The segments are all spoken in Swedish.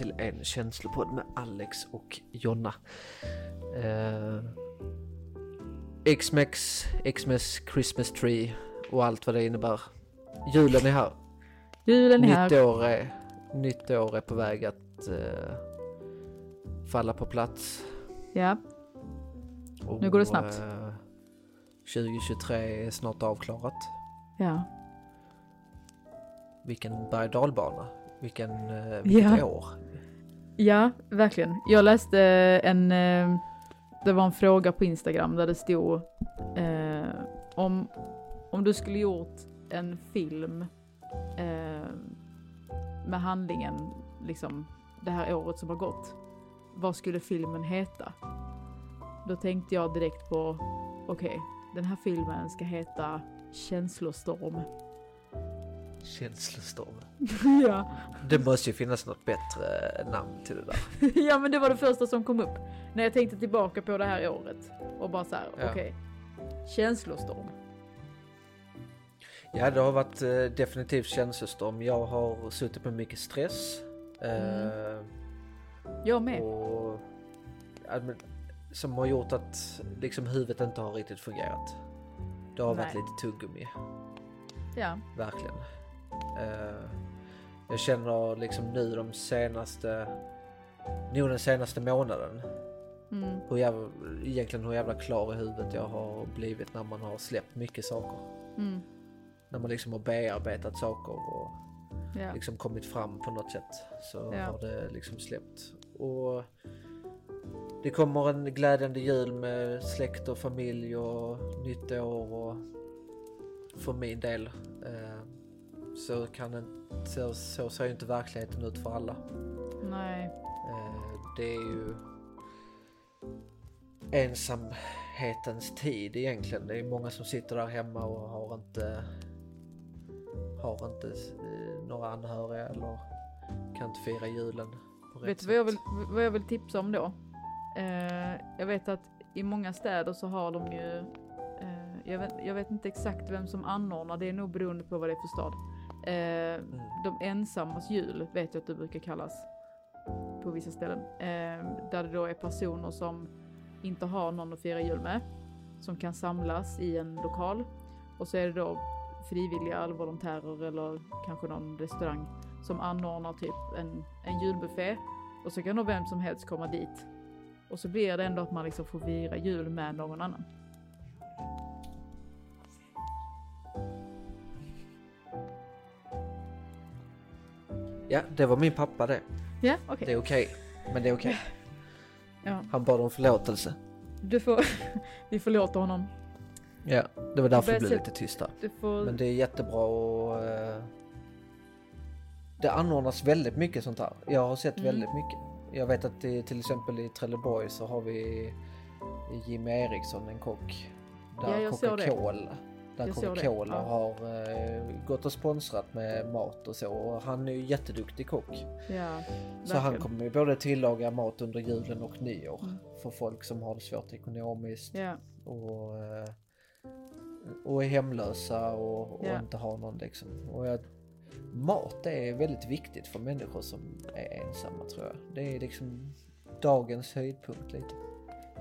till en känslopodd med Alex och Jonna. Eh, Xmex, Xmas Christmas Tree och allt vad det innebär. Julen är här. Julen är Nytt här. år är, nytt år är på väg att eh, falla på plats. Ja, Och, Nu går det snabbt. eh, 2023 är snart avklarat. ja. Vilken berg dalbana. Vilken, eh, vilket Ja. år. Ja, verkligen. Jag läste en, eh, det var en fråga på Instagram där det stod eh, om, om du skulle gjort en film eh, med handlingen, liksom det här året som har gått. Vad skulle filmen heta? Då tänkte jag direkt på, okej, den här filmen ska heta Känslostorm. Känslostorm. ja. Det måste ju finnas något bättre namn till det där. ja men det var det första som kom upp. När jag tänkte tillbaka på det här året. Och bara så här, Ja. okej. Känslostorm. Ja, det har varit eh, definitivt känslostorm. Jag har suttit med mycket stress. Eh, Jag med. och, ja, men, som har gjort att liksom huvudet inte har riktigt fungerat. Det har varit Nej. lite tuggummi, Ja. verkligen. Eh, jag känner liksom nu de senaste, nog den senaste månaden, Mm. hur jävla, egentligen hur jävla klar i huvudet jag har blivit när man har släppt mycket saker. Mm. När man liksom har bearbetat saker och Ja. liksom kommit fram på något sätt så Ja. har det liksom släppt. Och det kommer en glädjande jul med släkt och familj och nytt år och för min del eh, så kan en, så, så ser ju inte verkligheten ut för alla. Nej. Eh, det är ju ensamhetens tid egentligen. Det är många som sitter där hemma och har inte har inte eh, några anhöriga eller kan inte fira julen Vet du vad jag, vill, vad jag vill tipsa om då? Eh, jag vet att i många städer så har de ju, jag, vet, jag vet inte exakt vem som anordnar, det är nog beroende på vad det är för stad. Eh, Mm. De ensammas jul vet jag att det brukar kallas på vissa ställen. Eh, där det då är personer som inte har någon att fira jul med, som kan samlas i en lokal. Och så är det då frivilliga eller volontärer eller kanske någon restaurang som anordnar typ en, en julbuffé. Och så kan då vem som helst komma dit. Och så blir det ändå att man liksom får fira jul med någon annan. Ja, det var min pappa det. Ja, okej. Det är okej. Men det är okej. Ja, Han bad om förlåtelse. du får, vi förlåter honom. Ja, det var därför det börjar blev se- lite tyst där. Du får... Men det är jättebra och eh, det anordnas väldigt mycket sånt här. Jag har sett Mm. väldigt mycket. Jag vet att det, till exempel i Trelleborg så har vi Jimmy Eriksson, en kock. Där Ja, jag såg det. Coca-Cola där Coca-Cola ja. har eh, gått och sponsrat med mat och så. Och han är ju jätteduktig kock. Ja, Så han kommer ju både tillaga mat under julen och nyår. Mm. För folk som har det svårt ekonomiskt Ja, och, eh, och är hemlösa och, och inte har någon liksom. Och jag, mat är väldigt viktigt för människor som är ensamma tror jag. Det är liksom dagens höjdpunkt lite.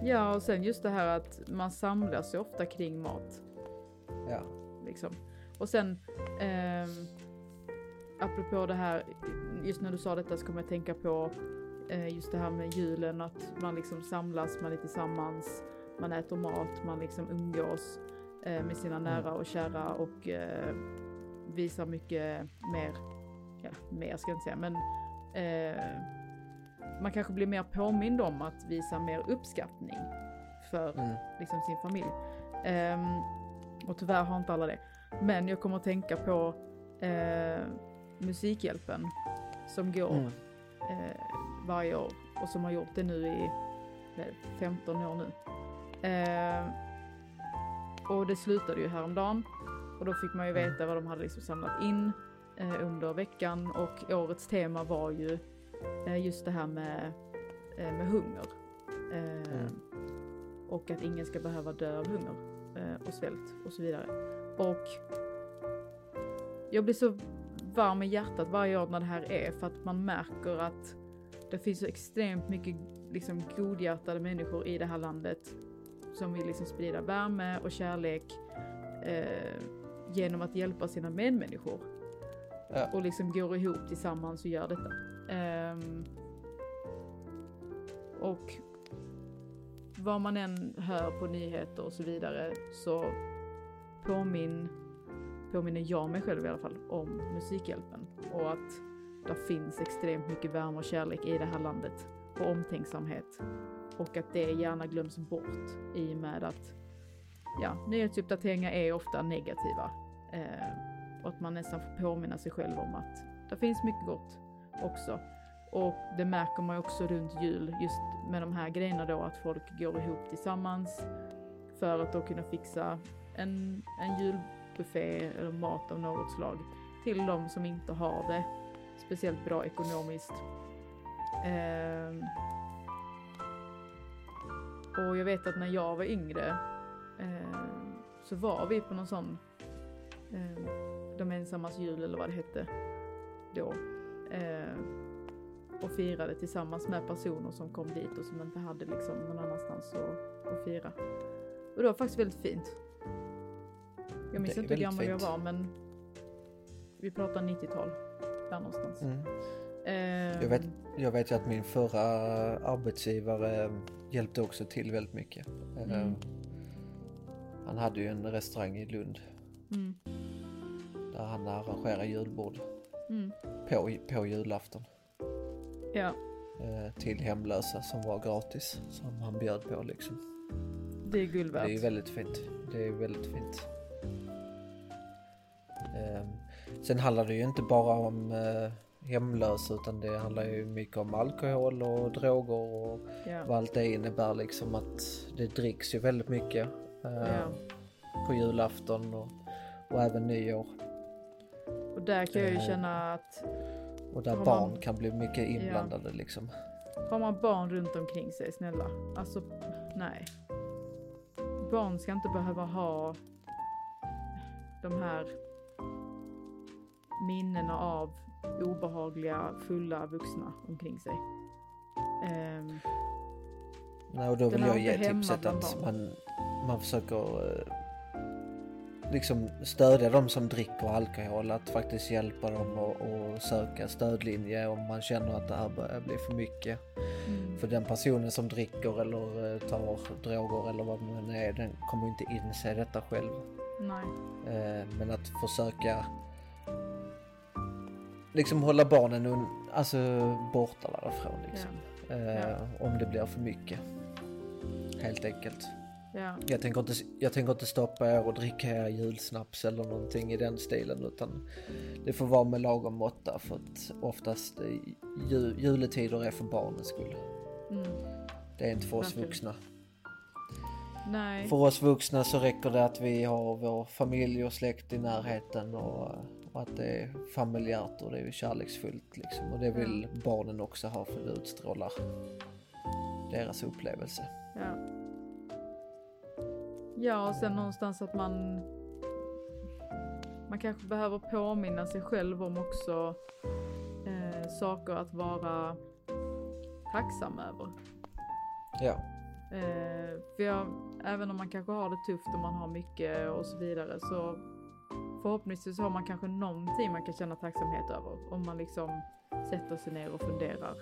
ja, och sen just det här att man samlas ju ofta kring mat. Ja. Liksom. Och sen, ehm, apropå det här, just när du sa detta så kommer jag tänka på eh, just det här med julen, att man liksom samlas, man är tillsammans, man äter mat, man liksom umgås eh, med sina nära och kära och eh, visar mycket mer, ja, mer ska jag inte säga, men eh, man kanske blir mer påmind om att visa mer uppskattning för Mm. liksom sin familj. Ehm, och tyvärr har inte alla det. Men jag kommer att tänka på eh, Musikhjälpen som går Mm. eh, varje år och som har gjort det nu i det, 15 år nu. Eh, och det slutade ju häromdagen och då fick man ju veta vad de hade liksom samlat in eh, under veckan och årets tema var ju eh, just det här med, eh, med hunger. Eh, Mm. Och att ingen ska behöva dö av hunger och svält och så vidare. Och jag blir så varm i hjärtat varje år när det här är för att man märker att det finns så extremt mycket liksom godhjärtade människor i det här landet som vill liksom sprida värme och kärlek eh, genom att hjälpa sina medmänniskor. Ja. Och liksom går ihop tillsammans och gör detta. Ehm, och vad man än hör på nyheter och så vidare så påminn, påminner jag mig själv i alla fall om Musikhjälpen och att det finns extremt mycket värme och kärlek i det här landet och omtänksamhet och att det gärna glöms bort i och med att ja, nyhetsuppdateringar är ofta negativa eh, och att man nästan får påminna sig själv om att det finns mycket gott också. Och det märker man ju också runt jul just med de här grejerna då att folk går ihop tillsammans för att då kunna fixa en, en julbuffé eller mat av något slag till de som inte har det speciellt bra ekonomiskt. Eh, och jag vet att när jag var yngre eh, så var vi på någon sån eh, De ensammas jul eller vad det hette då. Eh, och firade tillsammans med personer som kom dit och som inte hade liksom någon annanstans att, att fira. Och det var faktiskt väldigt fint. Jag minns inte hur gammal jag fint. var men vi pratar 90-tal. Där någonstans. Mm. Ehm, Jag vet, jag vet ju att min förra arbetsgivare hjälpte också till väldigt mycket. Mm. Eh, Han hade ju en restaurang i Lund Mm, där han arrangerade julbord mm, på, på julafton ja, eh, till hemlösa som var gratis som han bjöd på liksom. det är guld Det är värt. väldigt fint. Det är väldigt fint. Eh, sen handlar det ju inte bara om eh, hemlösa utan det handlar ju mycket om alkohol och droger och Ja, vad allt det innebär liksom att det dricks ju väldigt mycket eh, på julafton och, och även nyår. Och där kan jag ju Eh, känna att Och där Har barn man- kan bli mycket inblandade liksom. har man barn runt omkring sig, snälla. Alltså, nej. Barn ska inte behöva ha de här minnena av obehagliga, fulla vuxna omkring sig. Ehm, Nej, och då vill jag ge tipset att man, man försöker eh, liksom stödja de som dricker alkohol, att faktiskt hjälpa dem och, och söka stödlinje om man känner att det här börjar bli för mycket. mm, För den personen som dricker eller eh, tar droger eller vad det nu är, den kommer inte inse detta själv. nej. Eh, Men att försöka liksom hålla barnen un, alltså borta därifrån liksom. Eh, Ja. Om det blir för mycket. Helt enkelt. Ja, Jag tänker, inte, jag tänker inte stoppa er och dricka er julsnaps eller någonting i den stilen utan det får vara med lagom måtta för att oftast ju, juletider är för barnens skull. mm, Det är inte för oss vuxna. nej. För oss vuxna så räcker det att vi har vår familj och släkt i närheten och, och att det är familjärt och det är kärleksfullt liksom. Och det vill barnen också ha för det utstrålar deras upplevelse. Ja. Ja, och sen någonstans att man man kanske behöver påminna sig själv om också eh, saker att vara tacksam över. Ja, Eh, för jag, även om man kanske har det tufft och man har mycket och så vidare så förhoppningsvis har man kanske någonting man kan känna tacksamhet över om man liksom sätter sig ner och funderar.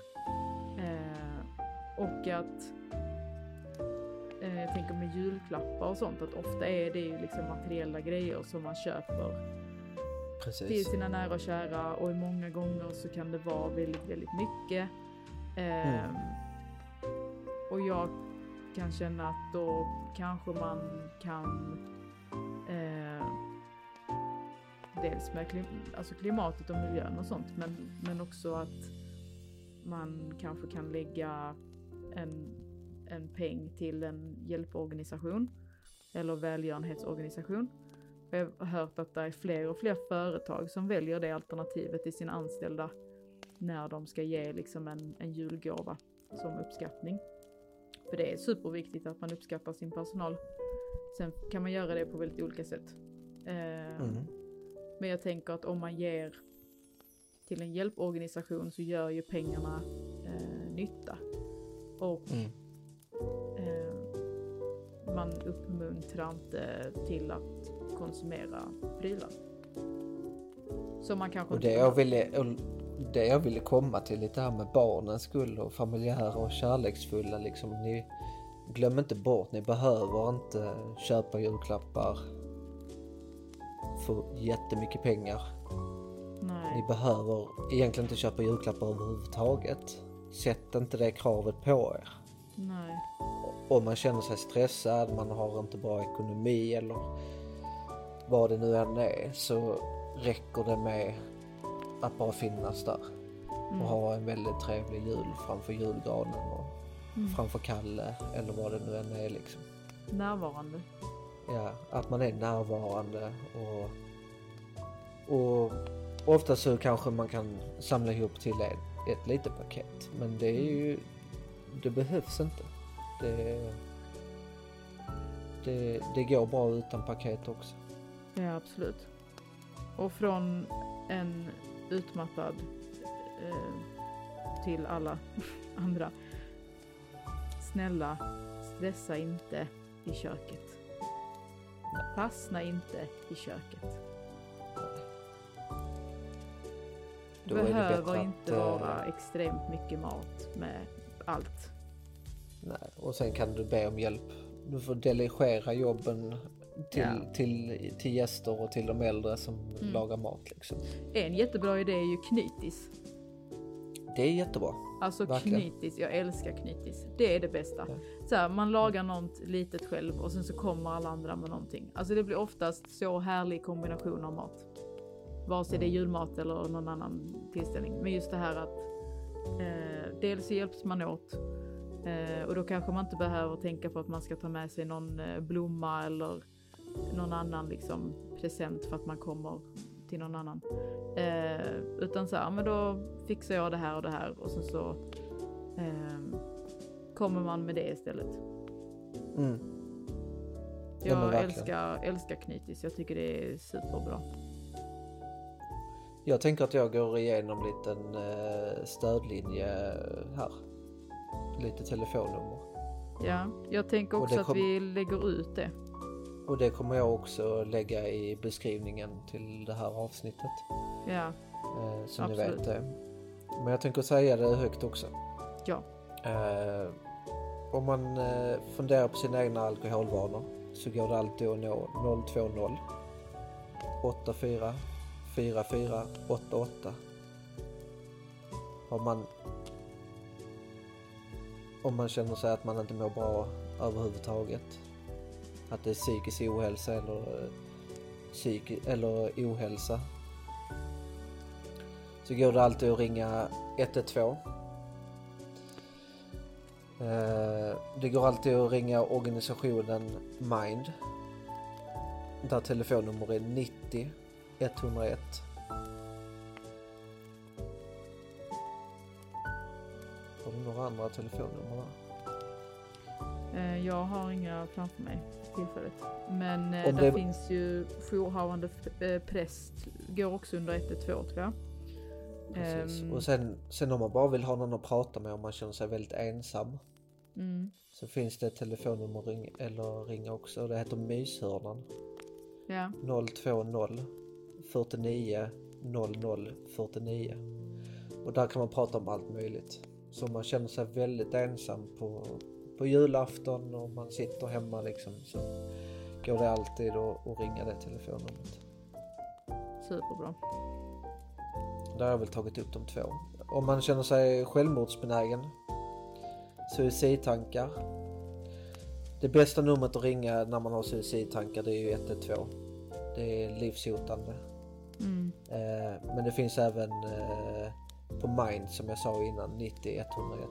Eh, och att jag tänker med julklappar och sånt att ofta är det ju liksom materiella grejer som man köper till precis. sina nära och kära och många gånger så kan det vara väldigt, väldigt mycket. Mm. Ehm, Och jag kan känna att då kanske man kan eh, dels med klim alltså klimatet och miljön och sånt men, men också att man kanske kan lägga en, en peng till en hjälporganisation eller välgörenhetsorganisation. Jag har hört att det är fler och fler företag som väljer det alternativet till sina anställda när de ska ge liksom en, en julgåva som uppskattning. För det är superviktigt att man uppskattar sin personal. Sen kan man göra det på väldigt olika sätt. Eh, Mm. Men jag tänker att om man ger till en hjälporganisation så gör ju pengarna eh, nytta. Och Mm. Eh, man uppmuntrar inte till att konsumera prylar. Så man kanske Och det jag, ville, och det jag ville komma till lite här med barnens skull och familjära och kärleksfulla liksom. Ni, glöm inte bort, ni behöver inte köpa julklappar för jättemycket pengar. Ni Nej, behöver egentligen inte köpa julklappar överhuvudtaget. Sätt inte det kravet på er. Nej, Om man känner sig stressad, man har inte bra ekonomi eller vad det nu än är så räcker det med att bara finnas där och mm, ha en väldigt trevlig jul framför julgranen och mm. framför Kalle eller vad det nu än är liksom. närvarande. Ja, att man är närvarande och, och ofta så kanske man kan samla ihop till ett, ett litet paket. Men det är ju, det behövs inte. Det, det, det går bra utan paket också. Ja, absolut. Och från en utmattad eh, till alla andra. Snälla, stressa inte i köket. Fastna inte i köket. Då Behöver inte att, vara eh, extremt mycket mat med allt. Nej. Och sen kan du be om hjälp. Du får delegera jobben till, Ja. till, till gäster och till de äldre som Mm. lagar mat. Liksom. En jättebra idé är ju knytis. Det är jättebra. Alltså Verkligen. knytis, jag älskar knytis. Det är det bästa. Ja. Så här, man lagar något litet själv och sen så kommer alla andra med någonting. Alltså det blir oftast så härlig kombination av mat. Vare sig det är julmat eller någon annan tillställning. Men just det här att eh, dels hjälps man åt eh, och då kanske man inte behöver tänka på att man ska ta med sig någon eh, blomma eller någon annan liksom present för att man kommer till någon annan. Eh, utan så här, men då fixar jag det här och det här och sen så eh, kommer man med det istället. Mm. Jag älskar, älskar knytis, jag tycker det är superbra. Jag tänker att jag går igenom en liten eh, stödlinje här. Lite telefonnummer. Ja, jag tänker också det att kom- vi lägger ut det. Och det kommer jag också lägga i beskrivningen till det här avsnittet. Ja, Eh, så ni vet det. Men jag tänker säga det högt också. ja, Eh, om man eh, funderar på sina egna alkoholvanor så går det alltid att nå 020 84 4488. Om man om man känner sig att man inte mår bra överhuvudtaget. Att det är psykisk ohälsa eller, psyki, eller ohälsa. Så går det alltid att ringa 112 eh, Det går alltid att ringa organisationen Mind. Där telefonnummer är 90 101. Har du några andra telefonnummer där? eh, jag har inga framför mig tillfället. Men eh, Om där det- finns ju jourhavande eh, präst, går också under 112 tror jag. Precis. Ehm. Och sen, sen om man bara vill ha någon att prata med om man känner sig väldigt ensam. Mm. Så finns det ett telefonnummer ring, eller ringa också. Det heter Myshörnan. Ja, 020 49 00 49. Och där kan man prata om allt möjligt. Så man känner sig väldigt ensam på, på julafton och man sitter hemma liksom så går det alltid att, att ringa det telefonnumret. superbra. Där har jag väl tagit upp de två. Om man känner sig självmordsbenägen, suicidtankar. Det bästa numret att ringa när man har suicidtankar det är ju 112. Det är livshotande. Mm. Eh, men det finns även eh, på Mind som jag sa innan 90 101.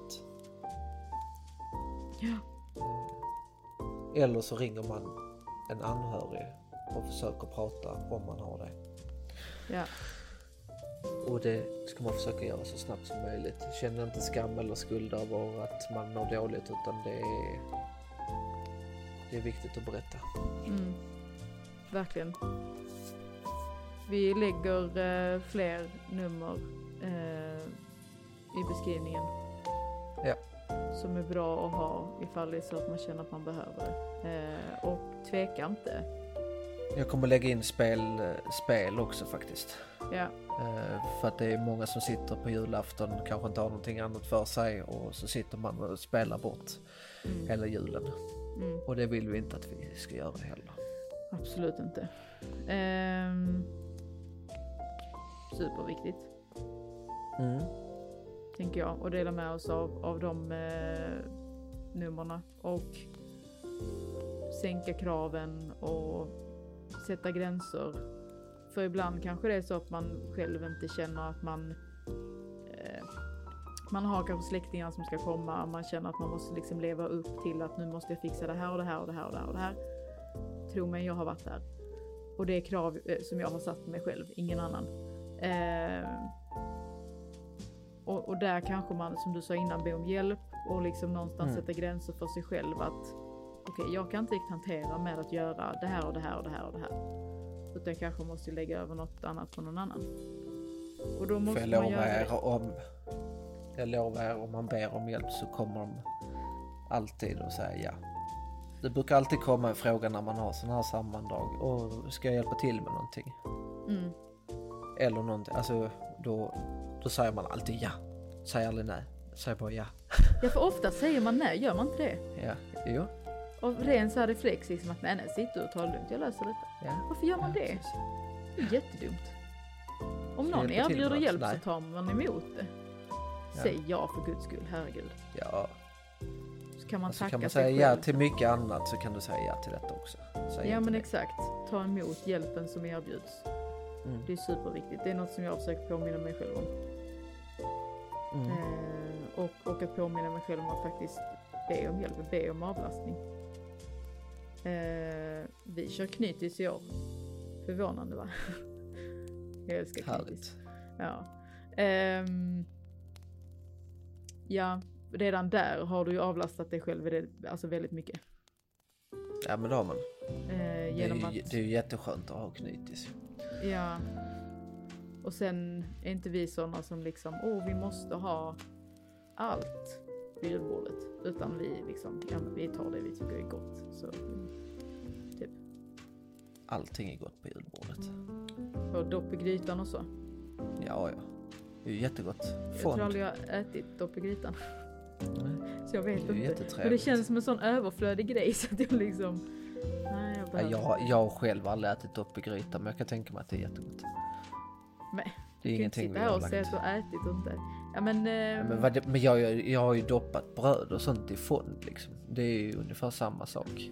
Ja. Eh, eller så ringer man en anhörig och försöker prata om man har det. Ja, Och det ska man försöka göra så snabbt som möjligt. Känn inte skam eller skuld över att man mår dåligt utan det är, det är viktigt att berätta. mm. Verkligen. Vi lägger eh, fler nummer eh, i beskrivningen. Ja. Som är bra att ha ifall det är så att man känner att man behöver det. Eh, och tveka inte. Jag kommer lägga in spel, eh, spel också faktiskt. Ja, Eh, För att det är många som sitter på julafton, kanske inte har någonting annat för sig och så sitter man och spelar bort mm, hela julen. mm, Och det vill vi inte att vi ska göra heller. Absolut inte. Ehm, superviktigt. Mm. tänker jag och dela med oss av, av de eh, nummerna och sänka kraven och sätta gränser. För ibland kanske det är så att man själv inte känner att man eh, man har kanske släktingar som ska komma, man känner att man måste liksom leva upp till att nu måste jag fixa det här och det här och det här och det här och det här. Tro mig, jag har varit där. Och det är krav eh, som jag har satt mig själv, ingen annan. Eh, och, och där kanske man, som du sa innan, be om hjälp och liksom någonstans Mm. sätta gränser för sig själv att okej, jag kan inte riktigt hantera med att göra det här och det här och det här och det här. Utan jag kanske måste lägga över något annat på någon annan. Och då För måste jag man göra det. om jag lovar er om man ber om hjälp så kommer de alltid att säga ja. Det brukar alltid komma en fråga när man har sådana här sammandrag. Och ska jag hjälpa till med någonting? Mm. Eller någonting. Alltså då, då säger man alltid ja. Säg aldrig nej. Säg bara ja. Ja, för ofta säger man nej, gör man inte det? Ja, jo. Och ren så här reflex liksom att nej, nej, sitt du och ta det lugnt, jag löser detta. Ja. Varför gör man ja, det? precis. Det är jättedumt. Om någon erbjuder hjälp Nej. så tar man emot det. Ja. Säg ja för guds skull, herregud. Ja, kan man och så tacka kan man säga ja till mycket annat så kan du säga ja till detta också. Säg Ja men nej. exakt, ta emot hjälpen som erbjuds. Mm. Det är superviktigt. Det är något som jag försöker påminna mig själv om. Mm. Eh, och, och att påminna mig själv om att faktiskt be om hjälp, be om avlastning. Eh, vi kör knytis i år. Förvånande va? jag älskar knytis. Härligt. Ja. Ehm, ja, redan där har du ju avlastat dig själv alltså väldigt mycket. Ja men det har man. Eh, Det är, genom ju, att, det är ju jätteskönt att ha knytis. ja. Och sen är inte vi sådana som liksom, åh vi måste ha allt vid julbordet. Utan vi liksom, ja men vi tar det vi tycker är gott. Så, typ. Allting är gott på julbordet. Och dopp i grytan och så. Ja, ja. Det är ju jättegott. Jag Fond. tror aldrig jag har ätit dopp i grytan. Nej, Så jag vet inte. Men det känns som en sån överflödig grej så att jag liksom, nej jag Ja, behöver jag, jag har själv aldrig ätit upp i gryta men jag kan tänka mig att det är jättegott. Men, Det är Du ingenting vi har och säga lagt. att du har ätit och inte. Ja men, Ja, eh, Men, vad det, men jag, jag, jag har ju doppat bröd och sånt i fond liksom. Det är ju ungefär samma sak.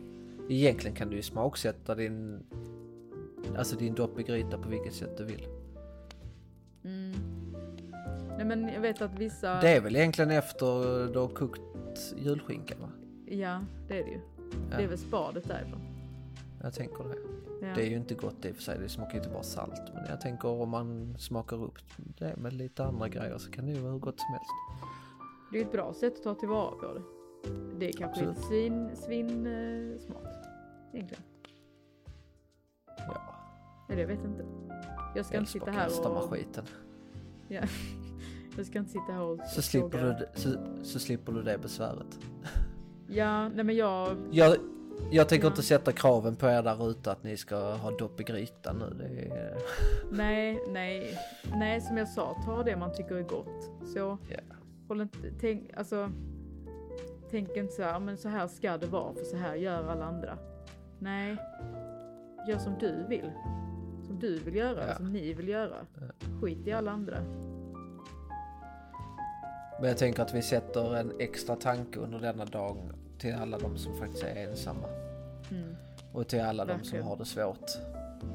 Egentligen kan du ju smaksätta din, alltså din dopp i gryta på vilket sätt du vill. Nej men jag vet att vissa, Det är väl egentligen efter du har kokt julskinka va? ja det är det ju. Ja, Det är väl spadet därifrån. Jag tänker det. Ja. Det är ju inte gott i och för sig, det smakar ju inte bara salt. Men jag tänker om man smakar upp det med lite andra grejer så kan det ju vara hur gott som helst. Det är ett bra sätt att ta tillvara på det. Det är kanske inte svin, svin eh, smart. Egentligen. Ja, Eller jag vet inte. Jag ska inte sitta här och... skiten. Jag ska inte sitta här och... Så slipper, fråga- du, så, så slipper du det besväret. Ja, nej men jag... Jag, jag tänker Ja. inte sätta kraven på er där ute att ni ska ha dopp i grytan nu. Är, Nej, nej. Nej, som jag sa, ta det man tycker är gott. Så Ja. håll inte, tänk, alltså. Tänk inte så här, men så här ska det vara för så här gör alla andra. Nej, gör som du vill. Som du vill göra, Ja. som ni vill göra. Skit i alla andra. Men jag tänker att vi sätter en extra tanke under denna dag till alla de som faktiskt är ensamma. Mm. Och till alla de som har det svårt.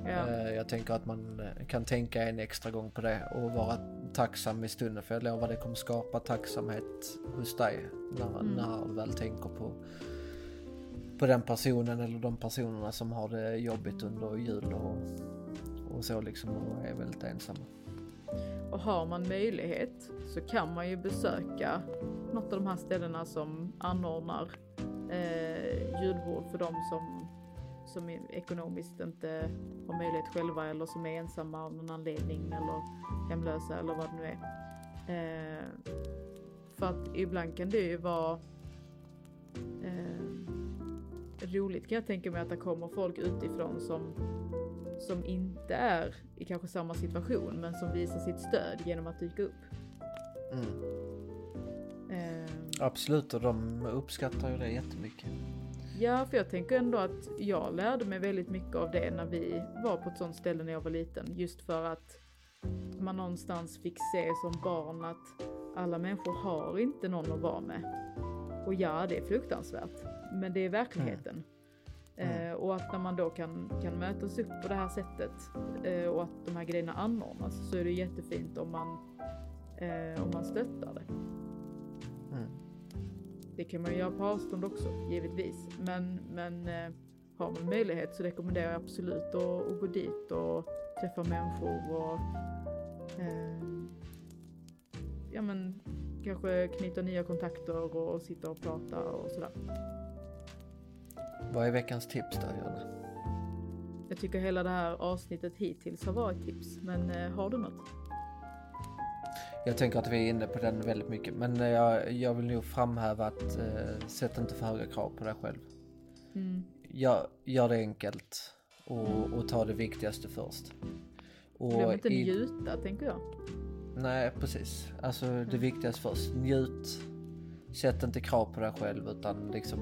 Ja. Eh, Jag tänker att man eh, kan tänka en extra gång på det och vara tacksam i stunden. För jag lovar det kommer skapa tacksamhet hos dig när, Mm. när du väl tänker på, på den personen eller de personerna som har det jobbigt under jul och, och så liksom och är väldigt ensamma. Och har man möjlighet så kan man ju besöka något av de här ställena som anordnar eh, julbord för de som, som ekonomiskt inte har möjlighet själva eller som är ensamma av någon anledning eller hemlösa eller vad det nu är. Eh, för att ibland kan det ju vara eh, roligt kan jag tänka mig att det kommer folk utifrån som, som inte är i kanske samma situation men som visar sitt stöd genom att dyka upp. Mm. Eh, Absolut, och de uppskattar ju det jättemycket. Ja, för jag tänker ändå att jag lärde mig väldigt mycket av det när vi var på ett sånt ställe när jag var liten. Just för att man någonstans fick se som barn att alla människor har inte någon att vara med. Och ja, det är fruktansvärt. Men det är verkligheten. Mm. Eh, och att när man då kan, kan mötas upp på det här sättet eh, och att de här grejerna anordnas så är det jättefint om man, eh, om man stöttar det. Mm. Det kan man göra på avstånd också, givetvis. Men, men har man möjlighet så rekommenderar jag absolut att, att gå dit och träffa människor och eh, ja men kanske knyta nya kontakter och sitta och prata och sådär. Vad är veckans tips då, Jonna? Jag tycker hela det här avsnittet hittills har varit tips, men eh, har du något? Jag tänker att vi är inne på den väldigt mycket, men eh, jag, jag vill nog framhäva att eh, sätt inte för höga krav på dig själv. Mm. Gör, gör det enkelt och, och ta det viktigaste först. Och Glöm inte i- njuta, tänker jag. Nej, precis. Alltså det Mm. viktigaste först. Njut. Sätt inte krav på dig själv utan liksom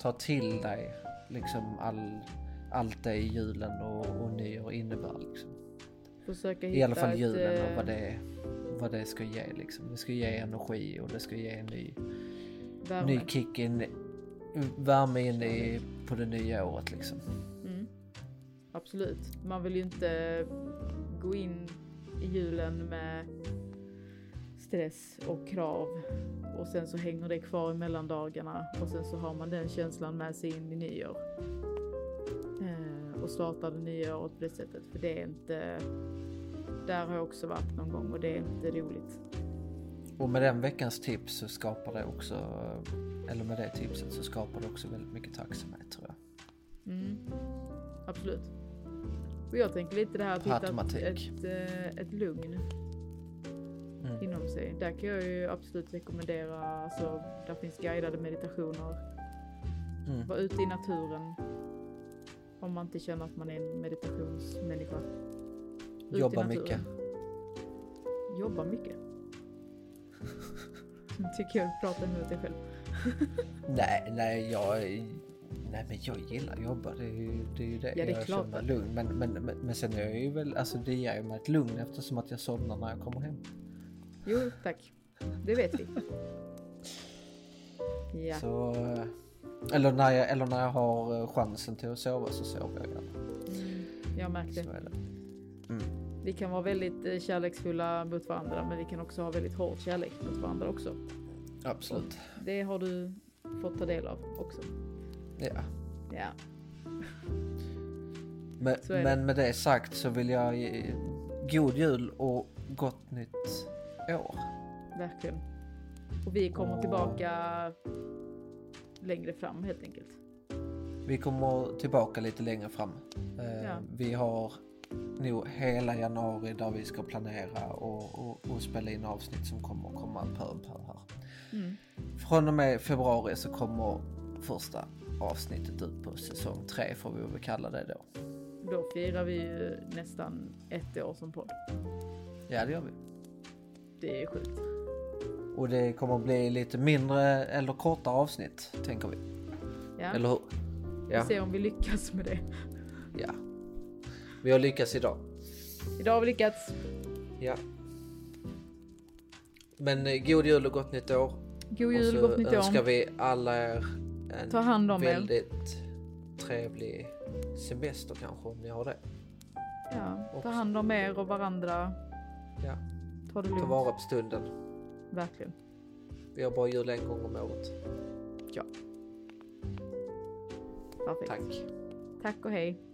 ta till dig liksom all, allt det julen och, och nyår innebär liksom. Försöka hitta I alla fall ett, julen och eh, vad det, vad det ska ge liksom. Det ska ge energi och det ska ge en ny, värme. ny kick in, värme in i, på det nya året liksom. Mm. Absolut. Man vill ju inte gå in i julen med stress och krav och sen så hänger det kvar i mellandagarna och sen så har man den känslan med sig in i nyår. Eh, och startar det nya året på det sättet för det är inte där har jag också varit någon gång och det är inte roligt. Och med den veckans tips så skapar det också, eller med det tipset så skapar det också väldigt mycket tacksamhet tror jag. Mm. Absolut. Och jag tänker lite det här att hitta ett, ett, eh, ett lugn Mm. inom sig. Där kan jag ju absolut rekommendera, alltså där finns guidade meditationer. Mm. Var ute i naturen. Om man inte känner att man är en meditationsmänniska. Ut Jobba mycket. Jobba mycket. Tycker jag pratar emot dig själv. Nej, nej, jag, nej men jag gillar att jobba. Det är ju det, är ju det. Ja, det är jag klart känner lugn. Men, men, men, men sen är jag ju väl, alltså det ger ju mig ett lugn eftersom att jag somnar när jag kommer hem. Jo, tack. Det vet vi. Ja, Så, eh, eller, när jag, eller när jag har eh, chansen till att sova så sover jag gärna. mm, jag märkte. Det. Vi kan vara väldigt eh, kärleksfulla mot varandra, men vi kan också ha väldigt hård kärlek mot varandra också. Absolut. Det har du fått ta del av också. Ja. Ja, Men, men med det sagt så vill jag ge god jul och gott nytt år. verkligen. Och vi kommer tillbaka längre fram helt enkelt. Vi kommer tillbaka lite längre fram. Eh, Ja. Vi har nog hela januari där vi ska planera och, och, och spela in avsnitt som kommer komma pö om pö här. Mm. Från och med februari så kommer första avsnittet ut på säsong tre får vi väl kalla det då. Då firar vi ju nästan ett år som podd. Ja det gör vi. Det är sjukt. Och det kommer att bli lite mindre eller kortare avsnitt tänker vi. Ja, Eller hur? vi Ja. ser om vi lyckas med det. ja. Vi har lyckats idag. Idag har vi lyckats. Ja. Men eh, god jul och gott nytt år. God jul och och så gott nytt önskar år. vi alla er en Ta hand om er. väldigt trevlig semester kanske om ni har det. Ja, ta hand om er och varandra. Ja. Ta det Ta lugnt. vara på stunden. Verkligen. Vi har bara jul en gång om året. Perfekt. Tack. Tack och hej.